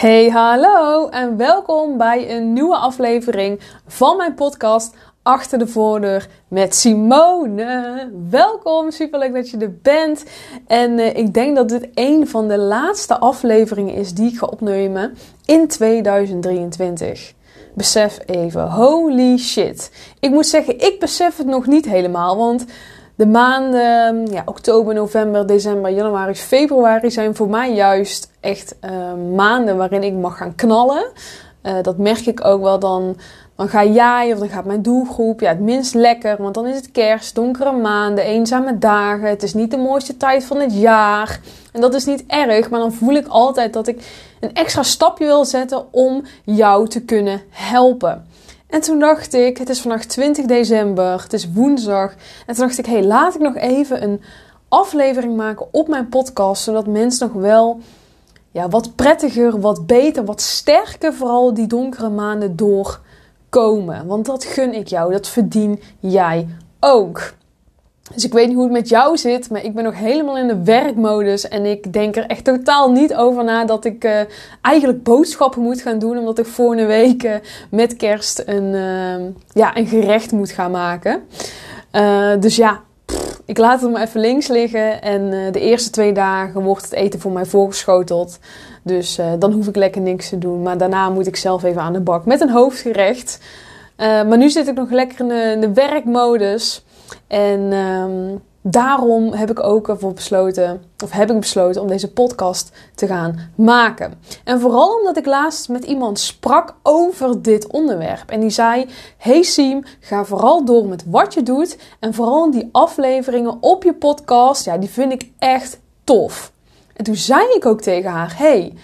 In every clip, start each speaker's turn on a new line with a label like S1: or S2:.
S1: Hey, hallo en welkom bij een nieuwe aflevering van mijn podcast Achter de Voordeur met Simone. Welkom, superleuk dat je er bent. En uh, ik denk dat dit een van de laatste afleveringen is die ik ga opnemen in 2023. Besef even, holy shit. Ik moet zeggen, ik besef het nog niet helemaal, want de maanden ja, oktober, november, december, januari, februari zijn voor mij juist echt uh, maanden waarin ik mag gaan knallen. Uh, dat merk ik ook wel dan. Dan ga jij of dan gaat mijn doelgroep ja, het minst lekker. Want dan is het kerst, donkere maanden, eenzame dagen. Het is niet de mooiste tijd van het jaar. En dat is niet erg, maar dan voel ik altijd dat ik een extra stapje wil zetten om jou te kunnen helpen. En toen dacht ik, het is vandaag 20 december, het is woensdag. En toen dacht ik, hé, hey, laat ik nog even een aflevering maken op mijn podcast, zodat mensen nog wel ja, wat prettiger, wat beter, wat sterker vooral die donkere maanden doorkomen. Want dat gun ik jou, dat verdien jij ook. Dus ik weet niet hoe het met jou zit, maar ik ben nog helemaal in de werkmodus. En ik denk er echt totaal niet over na dat ik uh, eigenlijk boodschappen moet gaan doen. Omdat ik volgende week uh, met kerst een, uh, ja, een gerecht moet gaan maken. dus ja, ik laat het maar even links liggen. En de eerste twee dagen wordt het eten voor mij voorgeschoteld. Dus dan hoef ik lekker niks te doen. Maar daarna moet ik zelf even aan de bak met een hoofdgerecht. maar nu zit ik nog lekker in de werkmodus. En um, daarom heb ik ook ervoor besloten, of heb ik besloten om deze podcast te gaan maken. En vooral omdat ik laatst met iemand sprak over dit onderwerp. En die zei: Hey Siem, ga vooral door met wat je doet. En vooral die afleveringen op je podcast, ja, die vind ik echt tof. En toen zei ik ook tegen haar: Hey.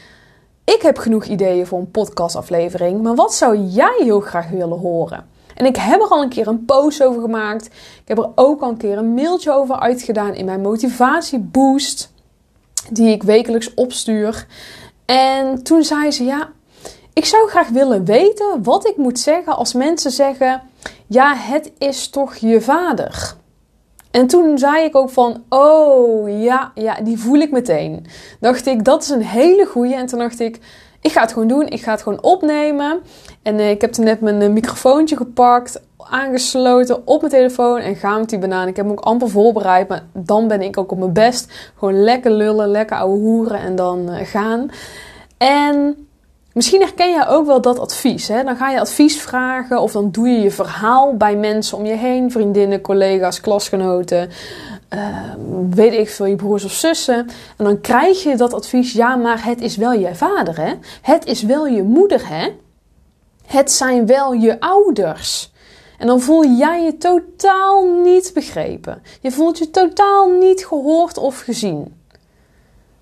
S1: Ik heb genoeg ideeën voor een podcastaflevering, maar wat zou jij heel graag willen horen? En ik heb er al een keer een post over gemaakt. Ik heb er ook al een keer een mailtje over uitgedaan in mijn motivatieboost. Die ik wekelijks opstuur. En toen zei ze: Ja, ik zou graag willen weten wat ik moet zeggen als mensen zeggen: Ja, het is toch je vader. En toen zei ik ook van, oh ja, ja, die voel ik meteen. Dacht ik, dat is een hele goeie. En toen dacht ik, ik ga het gewoon doen. Ik ga het gewoon opnemen. En uh, ik heb toen net mijn uh, microfoontje gepakt, aangesloten op mijn telefoon en ga met die banaan. Ik heb hem ook amper voorbereid, maar dan ben ik ook op mijn best. Gewoon lekker lullen, lekker ouwe hoeren en dan uh, gaan. En misschien herken je ook wel dat advies. Hè? Dan ga je advies vragen of dan doe je je verhaal bij mensen om je heen. Vriendinnen, collega's, klasgenoten. Uh, weet ik veel, je broers of zussen. En dan krijg je dat advies, ja, maar het is wel je vader, hè? Het is wel je moeder, hè? Het zijn wel je ouders. En dan voel jij je totaal niet begrepen. Je voelt je totaal niet gehoord of gezien.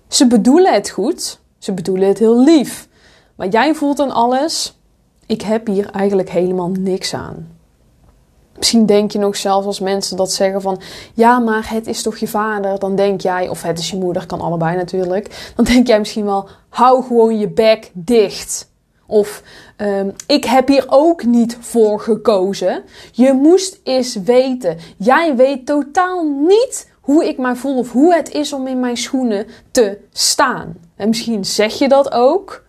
S1: Ze bedoelen het goed, ze bedoelen het heel lief. Maar jij voelt dan alles, ik heb hier eigenlijk helemaal niks aan. Misschien denk je nog zelfs als mensen dat zeggen van ja, maar het is toch je vader. Dan denk jij, of het is je moeder, kan allebei natuurlijk. Dan denk jij misschien wel, hou gewoon je bek dicht. Of um, ik heb hier ook niet voor gekozen. Je moest eens weten. Jij weet totaal niet hoe ik mij voel of hoe het is om in mijn schoenen te staan. En misschien zeg je dat ook.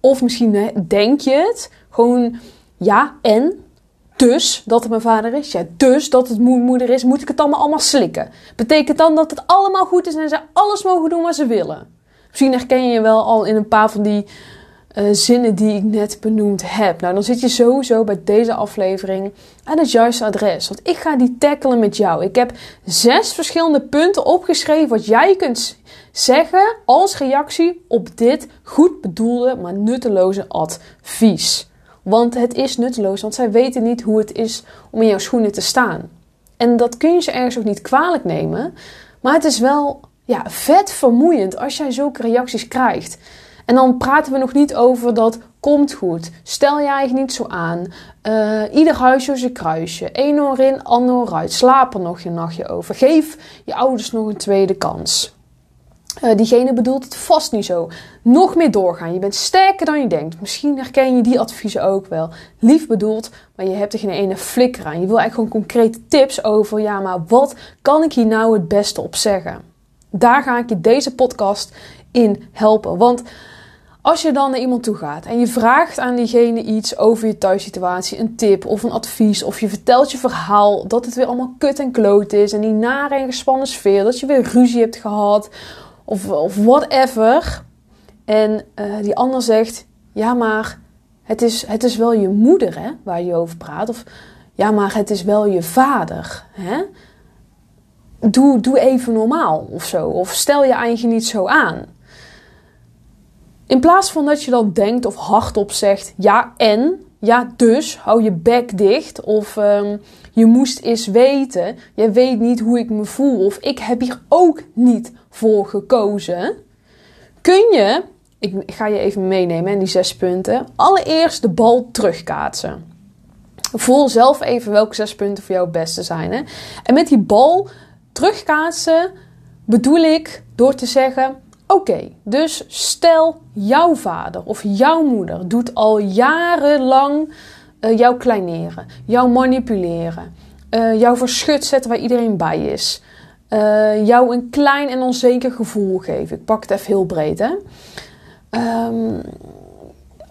S1: Of misschien denk je het. Gewoon ja, en dus dat het mijn vader is. Ja, dus dat het mijn moeder is. Moet ik het allemaal allemaal slikken? Betekent dan dat het allemaal goed is en ze alles mogen doen wat ze willen? Misschien herken je wel al in een paar van die uh, zinnen die ik net benoemd heb. Nou, dan zit je sowieso bij deze aflevering aan het juiste adres. Want ik ga die tackelen met jou. Ik heb zes verschillende punten opgeschreven wat jij kunt zeggen als reactie op dit goed bedoelde, maar nutteloze advies. Want het is nutteloos, want zij weten niet hoe het is om in jouw schoenen te staan. En dat kun je ze ergens ook niet kwalijk nemen. Maar het is wel ja, vet vermoeiend als jij zulke reacties krijgt. En dan praten we nog niet over dat komt goed. Stel je eigenlijk niet zo aan. Uh, ieder huisje is een kruisje. Eén oor in, ander oor uit. Slaap er nog je nachtje over. Geef je ouders nog een tweede kans. Uh, diegene bedoelt het vast niet zo. Nog meer doorgaan. Je bent sterker dan je denkt. Misschien herken je die adviezen ook wel. Lief bedoeld, maar je hebt er geen ene flikker aan. Je wil eigenlijk gewoon concrete tips over. Ja, maar wat kan ik hier nou het beste op zeggen? Daar ga ik je deze podcast in helpen. Want als je dan naar iemand toe gaat en je vraagt aan diegene iets over je thuissituatie, een tip of een advies, of je vertelt je verhaal dat het weer allemaal kut en kloot is en die nare en gespannen sfeer, dat je weer ruzie hebt gehad of, of whatever. En uh, die ander zegt: Ja, maar het is, het is wel je moeder hè, waar je over praat. Of ja, maar het is wel je vader. Hè? Doe, doe even normaal of zo. Of stel je eigen niet zo aan. In plaats van dat je dan denkt of hardop zegt: Ja, en. Ja, dus hou je bek dicht. Of um, je moest eens weten. Je weet niet hoe ik me voel. Of ik heb hier ook niet voor gekozen. Kun je ik ga je even meenemen in die zes punten. Allereerst de bal terugkaatsen. Voel zelf even welke zes punten voor jou het beste zijn. Hè? En met die bal terugkaatsen bedoel ik door te zeggen: Oké, dus stel jouw vader of jouw moeder doet al jarenlang uh, jou kleineren, jou manipuleren, uh, jou verschut zetten waar iedereen bij is, uh, jou een klein en onzeker gevoel geven. Ik pak het even heel breed, hè? Um,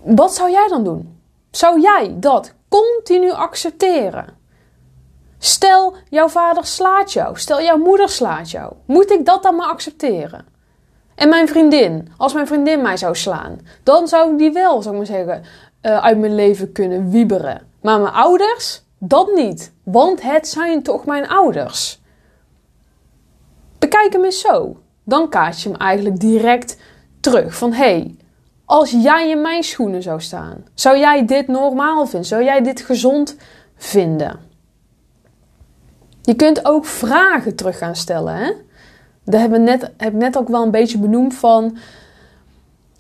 S1: wat zou jij dan doen? Zou jij dat continu accepteren? Stel, jouw vader slaat jou. Stel, jouw moeder slaat jou. Moet ik dat dan maar accepteren? En mijn vriendin, als mijn vriendin mij zou slaan, dan zou ik die wel, zou ik maar zeggen, uh, uit mijn leven kunnen wieberen. Maar mijn ouders, dat niet. Want het zijn toch mijn ouders. Bekijk hem eens zo. Dan kaart je hem eigenlijk direct terug. Van hé, hey, als jij in mijn schoenen zou staan, zou jij dit normaal vinden? Zou jij dit gezond vinden? Je kunt ook vragen terug gaan stellen. Hè? Daar hebben we net, heb ik net ook wel een beetje benoemd van.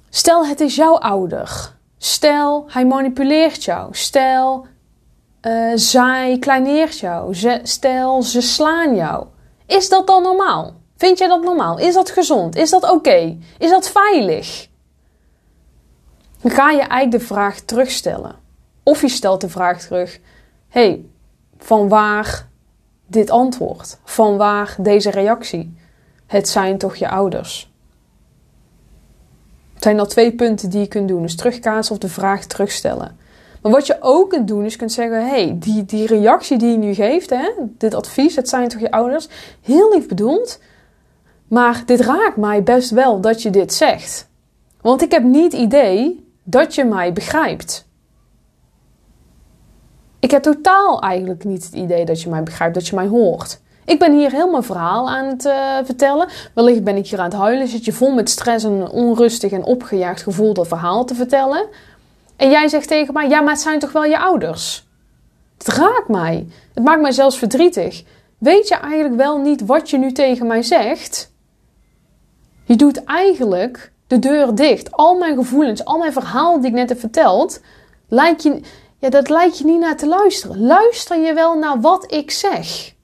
S1: Stel, het is jouw ouder. Stel, hij manipuleert jou. Stel, uh, zij kleineert jou. Stel, ze slaan jou. Is dat dan normaal? Vind jij dat normaal? Is dat gezond? Is dat oké? Is dat veilig? Dan ga je eigenlijk de vraag terugstellen. Of je stelt de vraag terug: hey, van waar dit antwoord? Van waar deze reactie? Het zijn toch je ouders? Het zijn al twee punten die je kunt doen. Dus terugkaatsen of de vraag terugstellen. Maar wat je ook kunt doen, is kunt zeggen: hey, die, die reactie die je nu geeft, hè, dit advies, het zijn toch je ouders, heel lief bedoeld. Maar dit raakt mij best wel dat je dit zegt. Want ik heb niet idee dat je mij begrijpt. Ik heb totaal eigenlijk niet het idee dat je mij begrijpt, dat je mij hoort. Ik ben hier heel mijn verhaal aan het uh, vertellen. Wellicht ben ik hier aan het huilen, zit je vol met stress en onrustig en opgejaagd gevoel dat verhaal te vertellen. En jij zegt tegen mij: Ja, maar het zijn toch wel je ouders? Het raakt mij. Het maakt mij zelfs verdrietig. Weet je eigenlijk wel niet wat je nu tegen mij zegt? Je doet eigenlijk de deur dicht. Al mijn gevoelens, al mijn verhaal die ik net heb verteld, lijkt je, ja, dat lijkt je niet naar te luisteren. Luister je wel naar wat ik zeg?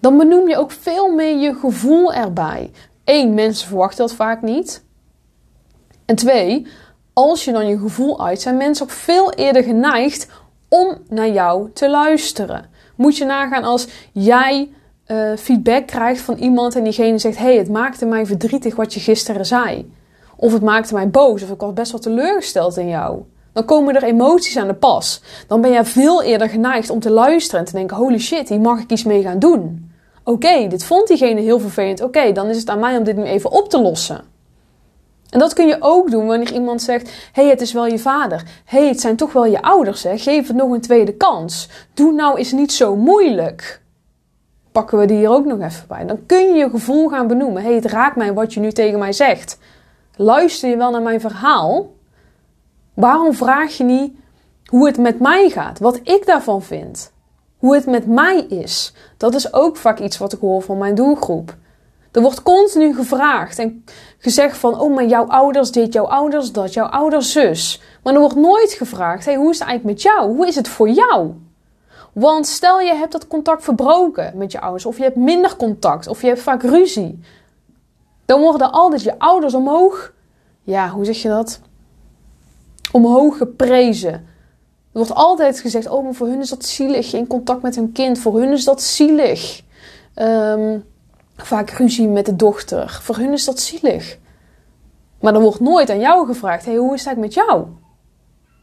S1: Dan benoem je ook veel meer je gevoel erbij. Eén, mensen verwachten dat vaak niet. En twee, als je dan je gevoel uit, zijn mensen ook veel eerder geneigd om naar jou te luisteren. Moet je nagaan als jij uh, feedback krijgt van iemand en diegene zegt: hey, het maakte mij verdrietig wat je gisteren zei. Of het maakte mij boos, of ik was best wel teleurgesteld in jou. Dan komen er emoties aan de pas. Dan ben je veel eerder geneigd om te luisteren en te denken: holy shit, hier mag ik iets mee gaan doen. Oké, dit vond diegene heel vervelend. Oké, dan is het aan mij om dit nu even op te lossen. En dat kun je ook doen wanneer iemand zegt: hey, het is wel je vader. hey, het zijn toch wel je ouders. Hè? Geef het nog een tweede kans. Doe nou eens niet zo moeilijk pakken we die hier ook nog even bij. Dan kun je je gevoel gaan benoemen. hey, het raakt mij wat je nu tegen mij zegt. Luister je wel naar mijn verhaal? Waarom vraag je niet hoe het met mij gaat? Wat ik daarvan vind? Hoe het met mij is? Dat is ook vaak iets wat ik hoor van mijn doelgroep. Er wordt continu gevraagd en gezegd van, oh, maar jouw ouders dit, jouw ouders dat, jouw ouders zus. Maar er wordt nooit gevraagd, hey, hoe is het eigenlijk met jou? Hoe is het voor jou? Want stel je hebt dat contact verbroken met je ouders, of je hebt minder contact, of je hebt vaak ruzie, dan worden altijd je ouders omhoog, ja, hoe zeg je dat? Omhoog geprezen. Wordt altijd gezegd: Oh, maar voor hun is dat zielig. In contact met hun kind. Voor hun is dat zielig. Um, vaak ruzie met de dochter. Voor hun is dat zielig. Maar er wordt nooit aan jou gevraagd: hey, hoe is het met jou?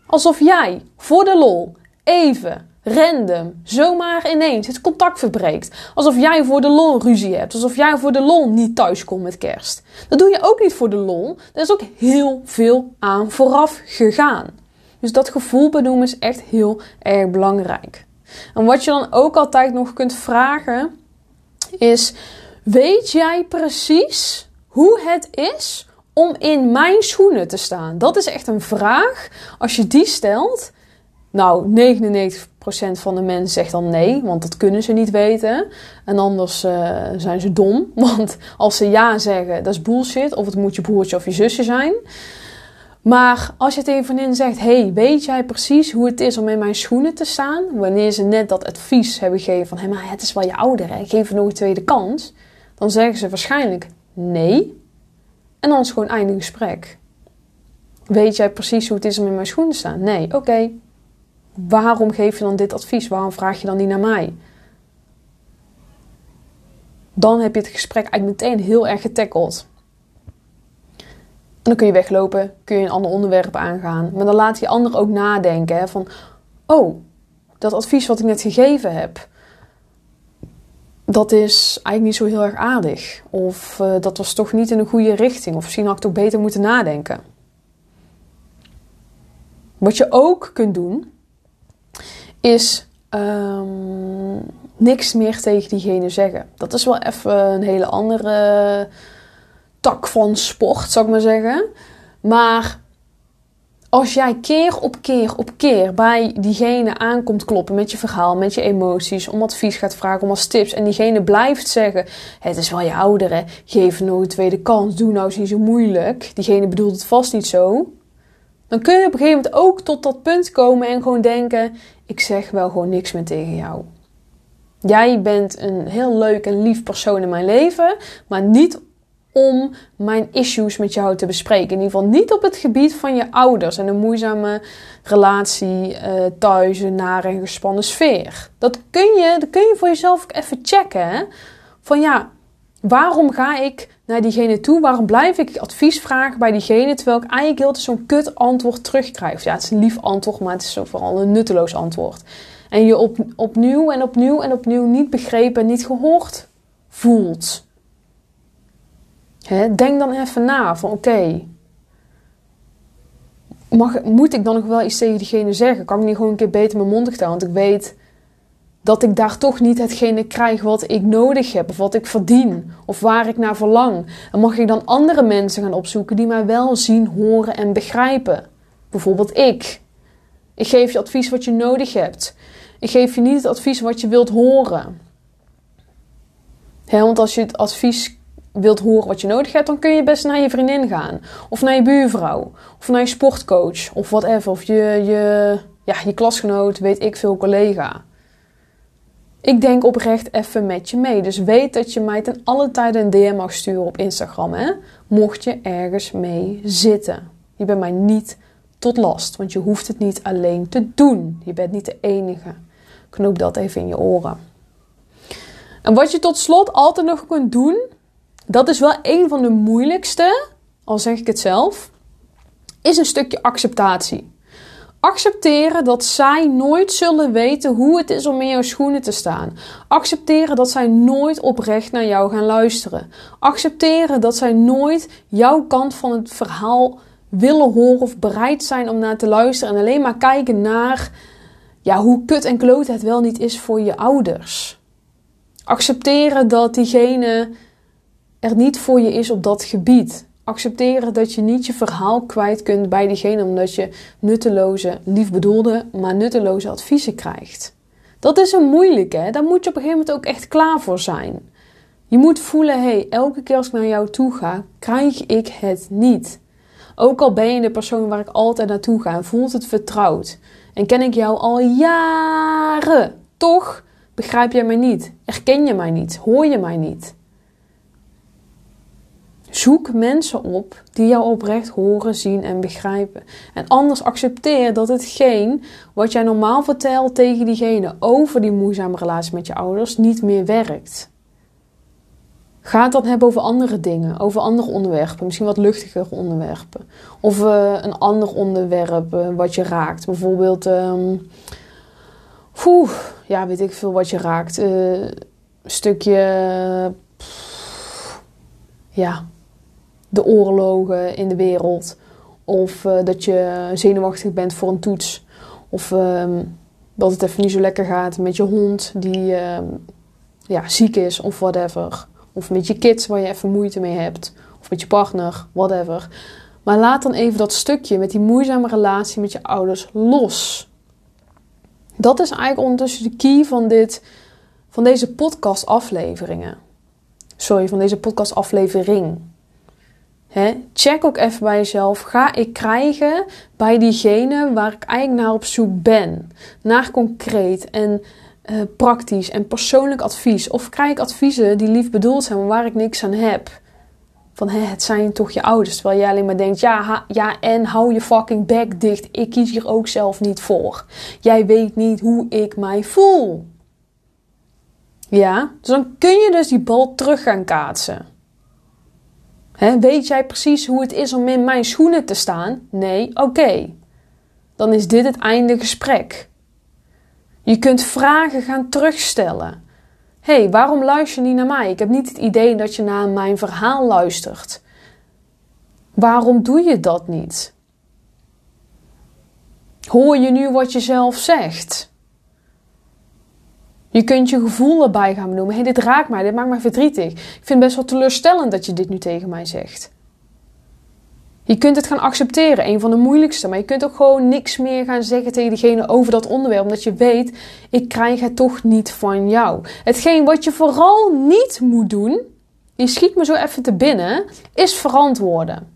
S1: Alsof jij voor de lol even random, zomaar ineens het contact verbreekt. Alsof jij voor de lol ruzie hebt. Alsof jij voor de lol niet thuis komt met kerst. Dat doe je ook niet voor de lol. Er is ook heel veel aan vooraf gegaan. Dus dat gevoel benoemen is echt heel erg belangrijk. En wat je dan ook altijd nog kunt vragen is: weet jij precies hoe het is om in mijn schoenen te staan? Dat is echt een vraag. Als je die stelt, nou, 99% van de mensen zegt dan nee, want dat kunnen ze niet weten. En anders uh, zijn ze dom, want als ze ja zeggen, dat is bullshit. Of het moet je broertje of je zusje zijn. Maar als je tegen een vriendin zegt: Hey, weet jij precies hoe het is om in mijn schoenen te staan? Wanneer ze net dat advies hebben gegeven van: Hé, hey, maar het is wel je ouder, hè? geef er nog een tweede kans. Dan zeggen ze waarschijnlijk nee. En dan is het gewoon einde gesprek. Weet jij precies hoe het is om in mijn schoenen te staan? Nee, oké waarom geef je dan dit advies? Waarom vraag je dan niet naar mij? Dan heb je het gesprek eigenlijk meteen heel erg getackeld. Dan kun je weglopen, kun je een ander onderwerp aangaan. Maar dan laat die ander ook nadenken hè, van... Oh, dat advies wat ik net gegeven heb... dat is eigenlijk niet zo heel erg aardig. Of uh, dat was toch niet in de goede richting. Of misschien had ik toch beter moeten nadenken. Wat je ook kunt doen is um, niks meer tegen diegene zeggen. Dat is wel even een hele andere tak van sport, zou ik maar zeggen. Maar als jij keer op keer op keer bij diegene aankomt kloppen met je verhaal, met je emoties, om advies gaat vragen, om als tips, en diegene blijft zeggen: Het is wel je ouderen, geef nog een tweede kans, doe nou eens niet zo moeilijk. Diegene bedoelt het vast niet zo. Dan kun je op een gegeven moment ook tot dat punt komen en gewoon denken: ik zeg wel gewoon niks meer tegen jou. Jij bent een heel leuk en lief persoon in mijn leven, maar niet om mijn issues met jou te bespreken. In ieder geval niet op het gebied van je ouders en een moeizame relatie uh, thuis, een nare en gespannen sfeer. Dat kun je, dat kun je voor jezelf even checken. Hè? Van ja, waarom ga ik naar diegene toe? Waarom blijf ik advies vragen bij diegene terwijl ik eigenlijk heel zo'n kut antwoord terugkrijg? Ja, het is een lief antwoord, maar het is vooral een nutteloos antwoord. En je op, opnieuw en opnieuw en opnieuw niet begrepen en niet gehoord voelt. Denk dan even na van oké, moet ik dan nog wel iets tegen diegene zeggen? Kan ik niet gewoon een keer beter mijn mond houden? Want ik weet dat ik daar toch niet hetgene krijg wat ik nodig heb, of wat ik verdien, of waar ik naar verlang. En mag ik dan andere mensen gaan opzoeken die mij wel zien, horen en begrijpen? Bijvoorbeeld ik. Ik geef je advies wat je nodig hebt. Ik geef je niet het advies wat je wilt horen. want als je het advies wilt horen wat je nodig hebt, dan kun je best naar je vriendin gaan. Of naar je buurvrouw. Of naar je sportcoach. Of whatever. Of je, je, ja, je klasgenoot, weet ik veel, collega. Ik denk oprecht even met je mee. Dus weet dat je mij ten alle tijde een DM mag sturen op Instagram. Hè? Mocht je ergens mee zitten. Je bent mij niet tot last. Want je hoeft het niet alleen te doen. Je bent niet de enige. Knoop dat even in je oren. En wat je tot slot altijd nog kunt doen. Dat is wel een van de moeilijkste. Al zeg ik het zelf. Is een stukje acceptatie. Accepteren dat zij nooit zullen weten hoe het is om in jouw schoenen te staan. Accepteren dat zij nooit oprecht naar jou gaan luisteren. Accepteren dat zij nooit jouw kant van het verhaal willen horen of bereid zijn om naar te luisteren. En alleen maar kijken naar ja, hoe kut en kloot het wel niet is voor je ouders. Accepteren dat diegene er niet voor je is op dat gebied accepteren dat je niet je verhaal kwijt kunt bij diegene omdat je nutteloze, lief bedoelde, maar nutteloze adviezen krijgt. Dat is een moeilijke, daar moet je op een gegeven moment ook echt klaar voor zijn. Je moet voelen, hé, hey, elke keer als ik naar jou toe ga, krijg ik het niet. Ook al ben je de persoon waar ik altijd naartoe ga en voelt het vertrouwd. En ken ik jou al jaren, toch begrijp jij mij niet, erken je mij niet, hoor je mij niet. Zoek mensen op die jou oprecht horen, zien en begrijpen. En anders accepteer dat hetgeen wat jij normaal vertelt tegen diegene over die moeizame relatie met je ouders niet meer werkt. Ga het dan hebben over andere dingen, over andere onderwerpen, misschien wat luchtigere onderwerpen. Of uh, een ander onderwerp uh, wat je raakt. Bijvoorbeeld, um, ja, weet ik veel wat je raakt. Een stukje, pff, ja, de oorlogen in de wereld. Of dat je zenuwachtig bent voor een toets. Of um, dat het even niet zo lekker gaat met je hond die ja, ziek is of whatever. Of met je kids waar je even moeite mee hebt. Of met je partner, whatever. Maar laat dan even dat stukje met die moeizame relatie met je ouders los. Dat is eigenlijk ondertussen de key van, dit, van deze podcast-afleveringen. Sorry, van deze podcast-aflevering. Check ook even bij jezelf. Ga ik krijgen bij diegene waar ik eigenlijk naar op zoek ben? Naar concreet en uh, praktisch en persoonlijk advies? Of krijg ik adviezen die lief bedoeld zijn, maar waar ik niks aan heb? Van het zijn toch je ouders. Terwijl jij alleen maar denkt: ja, ja, en hou je fucking bek dicht. Ik kies hier ook zelf niet voor. Jij weet niet hoe ik mij voel. Ja, dus dan kun je dus die bal terug gaan kaatsen. Weet jij precies hoe het is om in mijn schoenen te staan? Nee, oké. Dan is dit het einde gesprek. Je kunt vragen gaan terugstellen. Hé, hey, waarom luister je niet naar mij? Ik heb niet het idee dat je naar mijn verhaal luistert. Waarom doe je dat niet? Hoor je nu wat je zelf zegt? Je kunt je gevoel erbij gaan benoemen. Hé, hey, dit raakt mij, dit maakt mij verdrietig. Ik vind het best wel teleurstellend dat je dit nu tegen mij zegt. Je kunt het gaan accepteren, een van de moeilijkste. Maar je kunt ook gewoon niks meer gaan zeggen tegen diegene over dat onderwerp. Omdat je weet, ik krijg het toch niet van jou. Hetgeen wat je vooral niet moet doen, die schiet me zo even te binnen, is verantwoorden.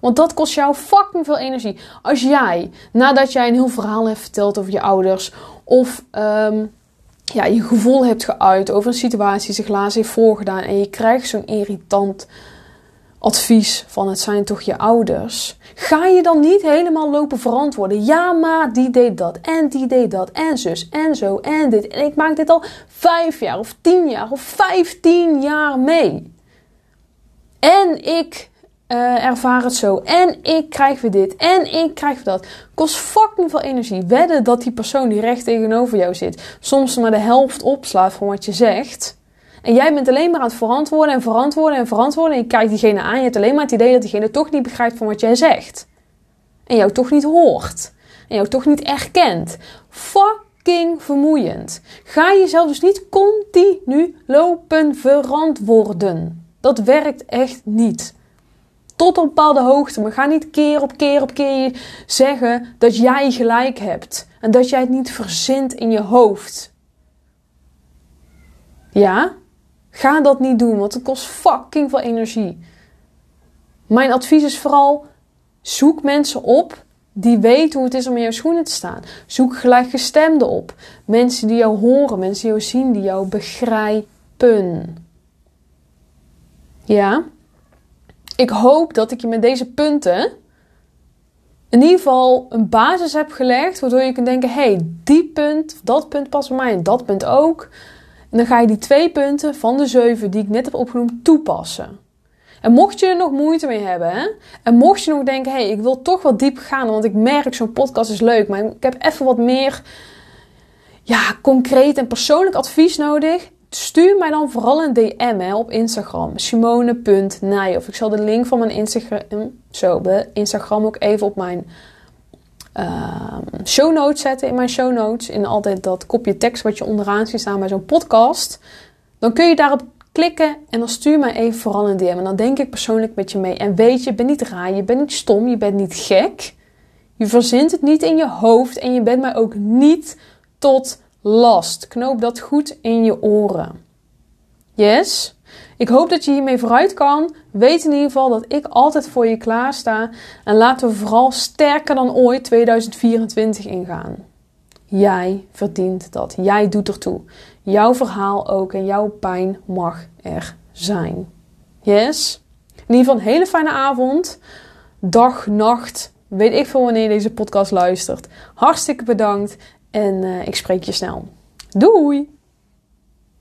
S1: Want dat kost jou fucking veel energie. Als jij, nadat jij een heel verhaal hebt verteld over je ouders, of um, ja, je gevoel hebt geuit over een situatie, zich laatst heeft voorgedaan en je krijgt zo'n irritant advies van het zijn toch je ouders. Ga je dan niet helemaal lopen verantwoorden? Ja, maar die deed dat en die deed dat en zus en zo en dit. En ik maak dit al vijf jaar of tien jaar of vijftien jaar mee. En ik uh, ervaar het zo. En ik krijg weer dit. En ik krijg weer dat. Kost fucking veel energie. Wedden dat die persoon die recht tegenover jou zit, soms maar de helft opslaat van wat je zegt. En jij bent alleen maar aan het verantwoorden en verantwoorden en verantwoorden. En je kijkt diegene aan. Je hebt alleen maar het idee dat diegene toch niet begrijpt van wat jij zegt. En jou toch niet hoort. En jou toch niet erkent. Fucking vermoeiend. Ga jezelf dus niet continu lopen verantwoorden. Dat werkt echt niet. Tot een bepaalde hoogte. Maar ga niet keer op keer op keer zeggen dat jij gelijk hebt. En dat jij het niet verzint in je hoofd. Ja? Ga dat niet doen, want het kost fucking veel energie. Mijn advies is vooral: zoek mensen op die weten hoe het is om in jouw schoenen te staan. Zoek gelijkgestemden op. Mensen die jou horen, mensen die jou zien, die jou begrijpen. Ja? Ik hoop dat ik je met deze punten in ieder geval een basis heb gelegd, waardoor je kunt denken: hey, die punt, dat punt past bij mij en dat punt ook. En dan ga je die twee punten van de zeven die ik net heb opgenoemd toepassen. En mocht je er nog moeite mee hebben, hè, en mocht je nog denken: hé, hey, ik wil toch wat diep gaan, want ik merk zo'n podcast is leuk, maar ik heb even wat meer ja, concreet en persoonlijk advies nodig. Stuur mij dan vooral een DM hè, op Instagram, simone.nij. Ik zal de link van mijn Instagram, zo, Instagram ook even op mijn uh, show notes zetten in mijn show notes. In altijd dat kopje tekst wat je onderaan ziet staan bij zo'n podcast. Dan kun je daarop klikken en dan stuur mij even vooral een DM. En dan denk ik persoonlijk met je mee. En weet je, je bent niet raar, je bent niet stom, je bent niet gek. Je verzint het niet in je hoofd en je bent mij ook niet tot last. Knoop dat goed in je oren. Yes? Ik hoop dat je hiermee vooruit kan. Weet in ieder geval dat ik altijd voor je klaar sta. En laten we vooral sterker dan ooit 2024 ingaan. Jij verdient dat. Jij doet ertoe. Jouw verhaal ook en jouw pijn mag er zijn. Yes? In ieder geval een hele fijne avond. Dag, nacht. Weet ik veel wanneer je deze podcast luistert. Hartstikke bedankt. En uh, ik spreek je snel. Doei!